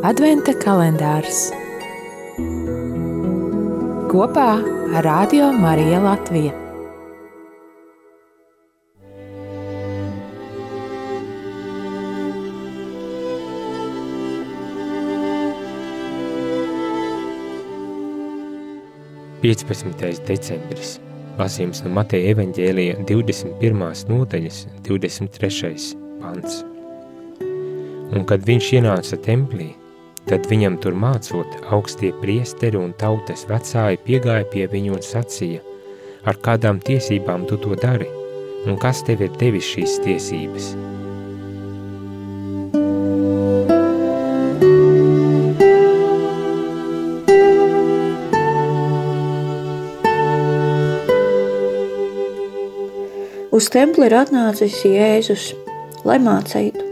Adventa kalendārs kopā ar Radio Mariju Latviju. Piecpadsmitais decembris. Lasījums no Mateja evaņģēlija 21. nodaļas 23. pants. Un kad viņš ienāca templī, Tad viņam tur mācot, augstie priesteri un tautas vecāji piegāja pie viņu un sacīja, ar kādām tiesībām tu to dari, un kas tev ir devis šīs tiesības? Uz templi ir atnācis Jēzus, lai mācītu.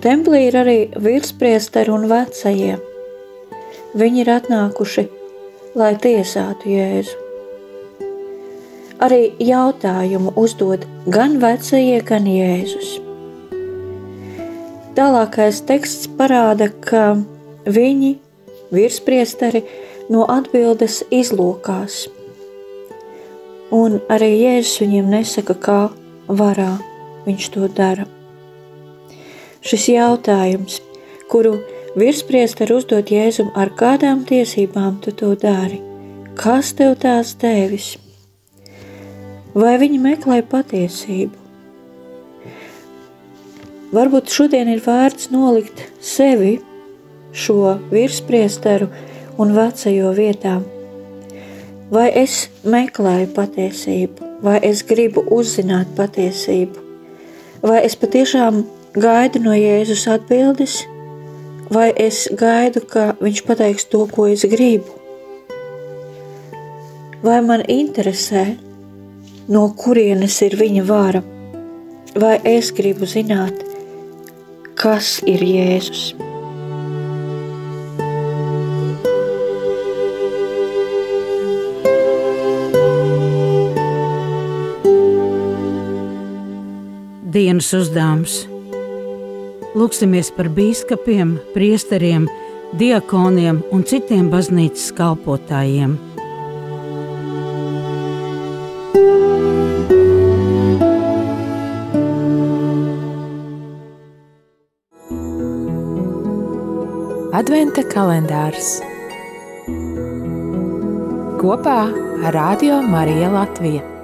Templī ir arī virspriesteri un vecajie. Viņi ir atnākuši, lai tiesātu Jēzu. Arī jautājumu uzdod gan vecie, gan Jēzus. Tālākais teksts parāda, ka viņi, virspriesteri, no atbildes izlūkās. Un arī Jēzus viņiem nesaka, kā varā viņš to dara. Šis jautājums, kuru virspriesteri uzdot Jēzum, ar kādām tiesībām tu to dari? Kas tev tās devis? Vai viņi meklē patiesību? Varbūt šodien ir vērts nolikt sevi šo virspriesteru un vecajo vietām. Vai es meklēju patiesību, vai es gribu uzzināt patiesību, vai es patiešām gaidu no Jēzus atbildes, vai es gaidu, ka viņš pateiks to, ko es gribu? Vai man interesē, no kurienes ir viņa vāra, vai es gribu zināt, kas ir Jēzus? Dienas uzdevums Lūksimies par biskupiem, priesteriem, diakoniem un citiem baznīcas kalpotājiem. Adventa kalendārs kopā ar Radio Mariju Latviju.